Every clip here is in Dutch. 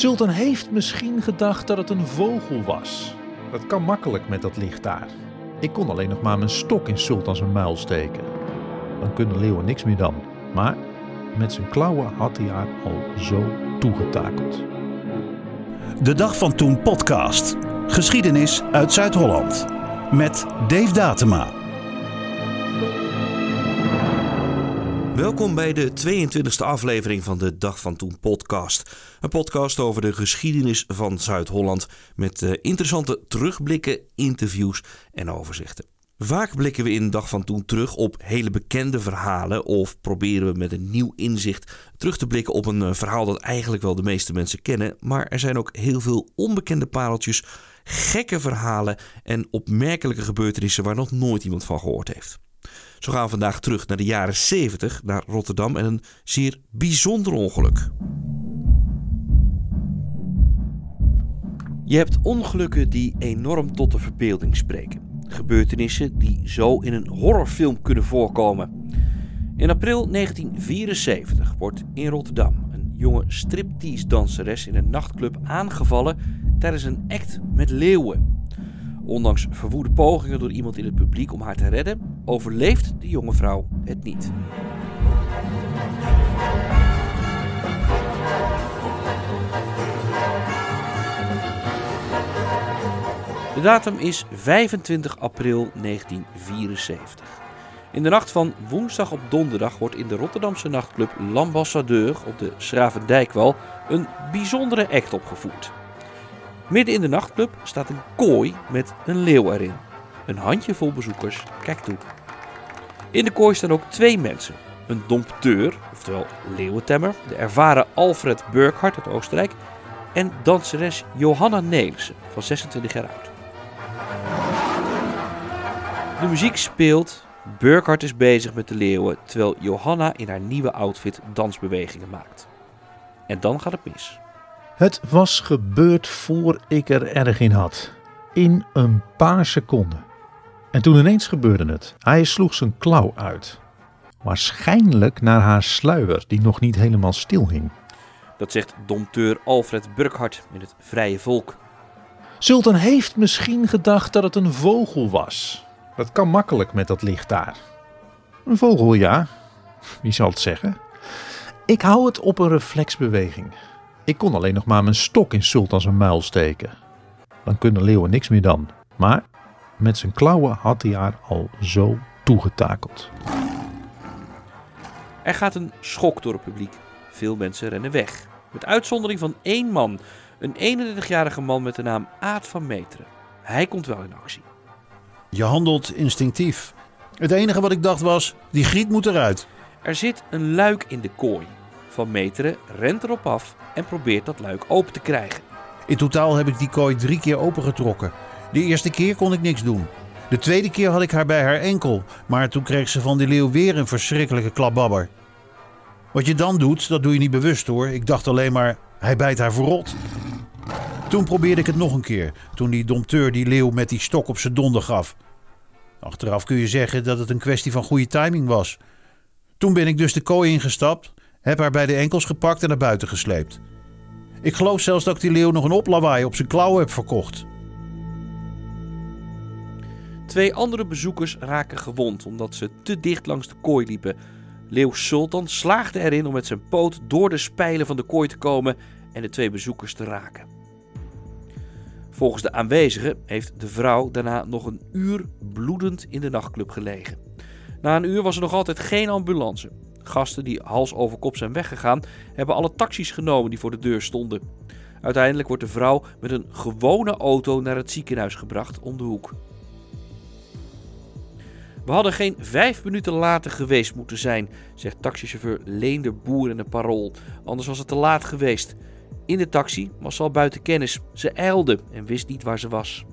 Sultan heeft misschien gedacht dat het een vogel was. Dat kan makkelijk met dat licht daar. Ik kon alleen nog maar mijn stok in Sultan zijn muil steken. Dan kunnen leeuwen niks meer dan. Maar met zijn klauwen had hij haar al zo toegetakeld. De Dag van Toen podcast. Geschiedenis uit Zuid-Holland. Met Dave Datema. Welkom bij de 22e aflevering van de Dag van Toen podcast. Een podcast over de geschiedenis van Zuid-Holland met eh, interessante terugblikken, interviews en overzichten. Vaak blikken we in Dag van Toen terug op hele bekende verhalen of proberen we met een nieuw inzicht terug te blikken op een eh, verhaal dat eigenlijk wel de meeste mensen kennen, maar er zijn ook heel veel onbekende pareltjes, gekke verhalen en opmerkelijke gebeurtenissen waar nog nooit iemand van gehoord heeft. Zo gaan we vandaag terug naar de jaren 70, naar Rotterdam en een zeer bijzonder ongeluk. Je hebt ongelukken die enorm tot de verbeelding spreken. Gebeurtenissen die zo in een horrorfilm kunnen voorkomen. In april 1974 wordt in Rotterdam een jonge striptease-danseres in een nachtclub aangevallen tijdens een act met leeuwen. Ondanks verwoede pogingen door iemand in het publiek om haar te redden, overleeft de jonge vrouw het niet. De datum is 25 april 1974. In de nacht van woensdag op donderdag wordt in de Rotterdamse nachtclub L'Ambassadeur op de Schravendijkwal een bijzondere act opgevoerd. Midden in de nachtclub staat een kooi met een leeuw erin. Een handjevol bezoekers kijkt toe. In de kooi staan ook twee mensen. Een dompteur, oftewel leeuwentemmer, de ervaren Alfred Burkhardt uit Oostenrijk en danseres Johanna Nelissen van 26 jaar oud. De muziek speelt, Burkhardt is bezig met de leeuwen, terwijl Johanna in haar nieuwe outfit dansbewegingen maakt. En dan gaat het mis. Het was gebeurd voor ik er erg in had. In een paar seconden. En toen ineens gebeurde het. Hij sloeg zijn klauw uit. Waarschijnlijk naar haar sluier, die nog niet helemaal stil hing. Dat zegt dompteur Alfred Burkhardt in het Vrije Volk. Sultan heeft misschien gedacht dat het een vogel was. Dat kan makkelijk met dat licht daar. Een vogel, ja. Wie zal het zeggen? Ik hou het op een reflexbeweging. Ik kon alleen nog maar mijn stok in Sultan zijn muil steken. Dan kunnen leeuwen niks meer dan. Maar met zijn klauwen had hij haar al zo toegetakeld. Er gaat een schok door het publiek. Veel mensen rennen weg. Met uitzondering van één man. Een 31-jarige man met de naam Aad van Meteren. Hij komt wel in actie. Je handelt instinctief. Het enige wat ik dacht was, die griet moet eruit. Er zit een luik in de kooi. Van Meteren rent erop af en probeert dat luik open te krijgen. In totaal heb ik die kooi drie keer opengetrokken. De eerste keer kon ik niks doen. De tweede keer had ik haar bij haar enkel, maar toen kreeg ze van die leeuw weer een verschrikkelijke klapbabber. Wat je dan doet, dat doe je niet bewust hoor. Ik dacht alleen maar, hij bijt haar verrot. Toen probeerde ik het nog een keer, toen die dompteur die leeuw met die stok op zijn donder gaf. Achteraf kun je zeggen dat het een kwestie van goede timing was. Toen ben ik dus de kooi ingestapt, heb haar bij de enkels gepakt en naar buiten gesleept. Ik geloof zelfs dat ik die leeuw nog een oplawaai op zijn klauwen heb verkocht. Twee andere bezoekers raken gewond omdat ze te dicht langs de kooi liepen. Leeuw Sultan slaagde erin om met zijn poot door de spijlen van de kooi te komen en de twee bezoekers te raken. Volgens de aanwezigen heeft de vrouw daarna nog een uur bloedend in de nachtclub gelegen. Na een uur was er nog altijd geen ambulance. Gasten die hals over kop zijn weggegaan, hebben alle taxis genomen die voor de deur stonden. Uiteindelijk wordt de vrouw met een gewone auto naar het ziekenhuis gebracht om de hoek. We hadden geen vijf minuten later geweest moeten zijn, zegt taxichauffeur Leender Boer in een parool. Anders was het te laat geweest. In de taxi was ze al buiten kennis. Ze ijlde en wist niet waar ze was.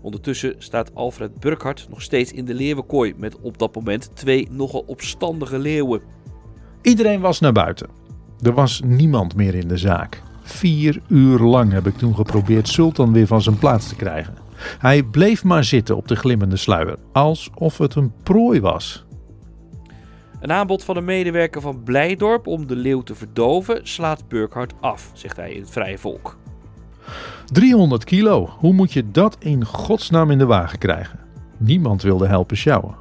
Ondertussen staat Alfred Burkhardt nog steeds in de leeuwenkooi met op dat moment twee nogal opstandige leeuwen. Iedereen was naar buiten. Er was niemand meer in de zaak. Vier uur lang heb ik toen geprobeerd Sultan weer van zijn plaats te krijgen. Hij bleef maar zitten op de glimmende sluier, alsof het een prooi was. Een aanbod van een medewerker van Blijdorp om de leeuw te verdoven slaat Burkhardt af, zegt hij in het Vrije Volk. 300 kilo, hoe moet je dat in godsnaam in de wagen krijgen? Niemand wilde helpen sjouwen.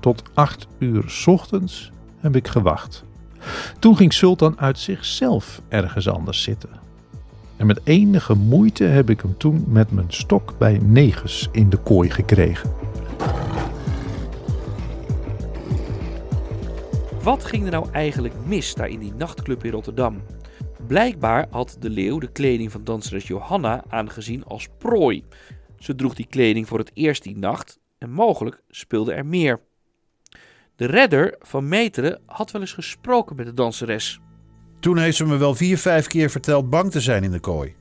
Tot 8 uur 's ochtends heb ik gewacht. Toen ging Sultan uit zichzelf ergens anders zitten. En met enige moeite heb ik hem toen met mijn stok bij negus in de kooi gekregen. Wat ging er nou eigenlijk mis daar in die nachtclub in Rotterdam? Blijkbaar had de leeuw de kleding van danseres Johanna aangezien als prooi. Ze droeg die kleding voor het eerst die nacht en mogelijk speelde er meer. De redder van Meteren had wel eens gesproken met de danseres. Toen heeft ze me wel vier, vijf keer verteld bang te zijn in de kooi.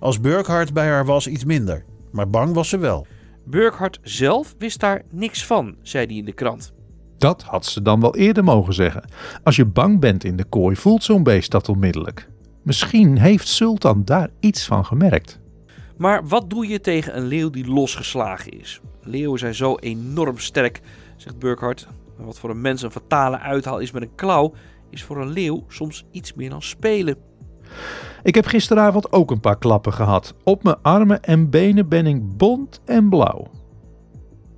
Als Burkhardt bij haar was, iets minder. Maar bang was ze wel. Burkhardt zelf wist daar niks van, zei hij in de krant. Dat had ze dan wel eerder mogen zeggen. Als je bang bent in de kooi, voelt zo'n beest dat onmiddellijk. Misschien heeft Sultan daar iets van gemerkt. Maar wat doe je tegen een leeuw die losgeslagen is? Leeuwen zijn zo enorm sterk, zegt Burkhardt. Wat voor een mens een fatale uithaal is met een klauw, is voor een leeuw soms iets meer dan spelen. Ik heb gisteravond ook een paar klappen gehad. Op mijn armen en benen ben ik bont en blauw.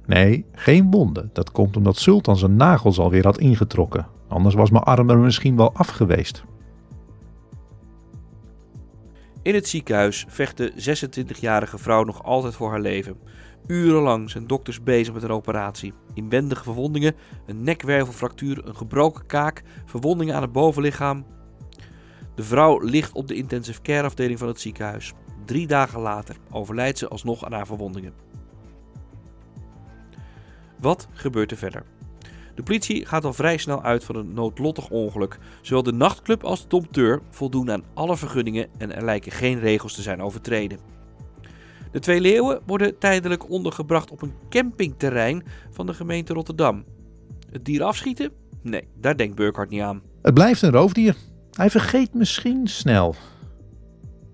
Nee, geen wonden. Dat komt omdat Sultan zijn nagels alweer had ingetrokken. Anders was mijn arm er misschien wel af geweest. In het ziekenhuis vecht de 26-jarige vrouw nog altijd voor haar leven. Urenlang zijn dokters bezig met een operatie. Inwendige verwondingen, een nekwervelfractuur, een gebroken kaak, verwondingen aan het bovenlichaam. De vrouw ligt op de intensive care afdeling van het ziekenhuis. Drie dagen later overlijdt ze alsnog aan haar verwondingen. Wat gebeurt er verder? De politie gaat al vrij snel uit van een noodlottig ongeluk. Zowel de nachtclub als de dompteur voldoen aan alle vergunningen en er lijken geen regels te zijn overtreden. De twee leeuwen worden tijdelijk ondergebracht op een campingterrein van de gemeente Rotterdam. Het dier afschieten? Nee, daar denkt Burkhardt niet aan. Het blijft een roofdier. Hij vergeet misschien snel.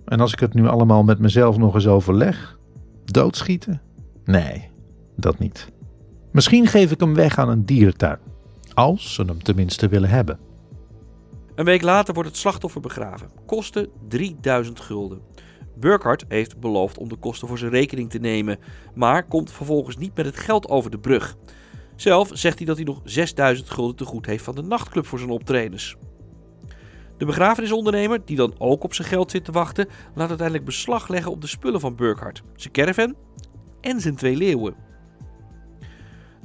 En als ik het nu allemaal met mezelf nog eens overleg, doodschieten? Nee, dat niet. Misschien geef ik hem weg aan een dierentuin. Als ze hem tenminste willen hebben. Een week later wordt het slachtoffer begraven. Kosten 3000 gulden. Burkhardt heeft beloofd om de kosten voor zijn rekening te nemen, maar komt vervolgens niet met het geld over de brug. Zelf zegt hij dat hij nog 6000 gulden te goed heeft van de nachtclub voor zijn optredens. De begrafenisondernemer, die dan ook op zijn geld zit te wachten, laat uiteindelijk beslag leggen op de spullen van Burkhardt, zijn caravan en zijn twee leeuwen.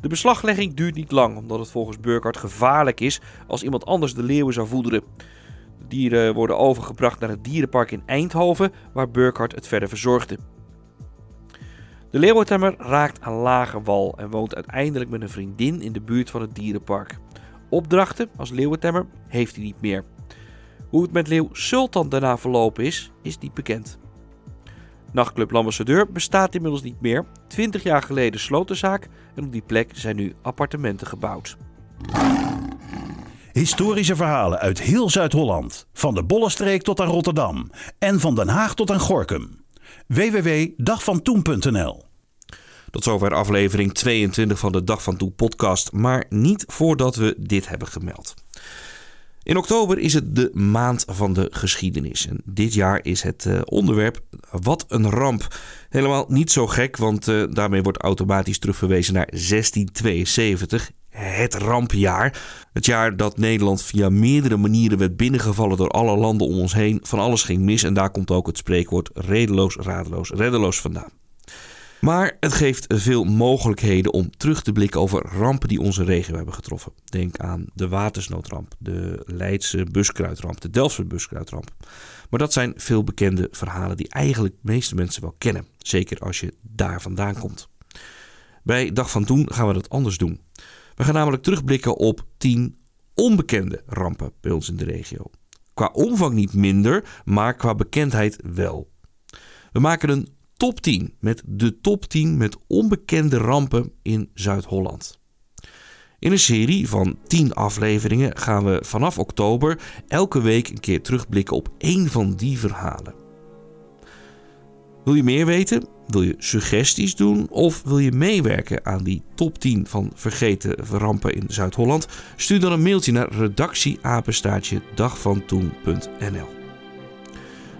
De beslaglegging duurt niet lang, omdat het volgens Burkhardt gevaarlijk is als iemand anders de leeuwen zou voederen. Dieren worden overgebracht naar het dierenpark in Eindhoven, waar Burkhardt het verder verzorgde. De leeuwentemmer raakt aan lage wal en woont uiteindelijk met een vriendin in de buurt van het dierenpark. Opdrachten als leeuwentemmer heeft hij niet meer. Hoe het met leeuw Sultan daarna verlopen is, is niet bekend. Nachtclub L'Ambassadeur bestaat inmiddels niet meer. 20 jaar geleden sloot de zaak en op die plek zijn nu appartementen gebouwd. Historische verhalen uit heel Zuid-Holland. Van de Bollenstreek tot aan Rotterdam. En van Den Haag tot aan Gorkum. www.dagvantoen.nl Tot zover aflevering 22 van de Dag van Toen podcast. Maar niet voordat we dit hebben gemeld. In oktober is het de maand van de geschiedenis. En dit jaar is het uh, onderwerp Wat een ramp. Helemaal niet zo gek, want uh, daarmee wordt automatisch terugverwezen naar 1672. Het rampjaar. Het jaar dat Nederland via meerdere manieren werd binnengevallen door alle landen om ons heen. Van alles ging mis en daar komt ook het spreekwoord redeloos, radeloos, reddeloos vandaan. Maar het geeft veel mogelijkheden om terug te blikken over rampen die onze regio hebben getroffen. Denk aan de watersnoodramp, de Leidse buskruidramp, de Delftse buskruidramp. Maar dat zijn veel bekende verhalen die eigenlijk de meeste mensen wel kennen. Zeker als je daar vandaan komt. Bij Dag van Toen gaan we dat anders doen. We gaan namelijk terugblikken op 10 onbekende rampen bij ons in de regio. Qua omvang niet minder, maar qua bekendheid wel. We maken een top 10 met de top 10 met onbekende rampen in Zuid-Holland. In een serie van 10 afleveringen gaan we vanaf oktober elke week een keer terugblikken op één van die verhalen. Wil je meer weten? Wil je suggesties doen of wil je meewerken aan die top 10 van vergeten rampen in Zuid-Holland? Stuur dan een mailtje naar redactieapenstaatje dagvantoen.nl.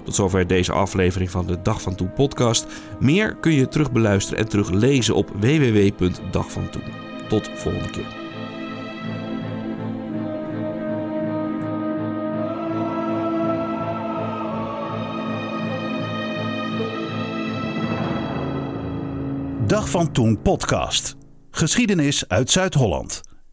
Tot zover deze aflevering van de Dag van Toen podcast. Meer kun je terugbeluisteren en teruglezen op www.dagvantoen. Tot volgende keer. Dag van Toen podcast. Geschiedenis uit Zuid-Holland.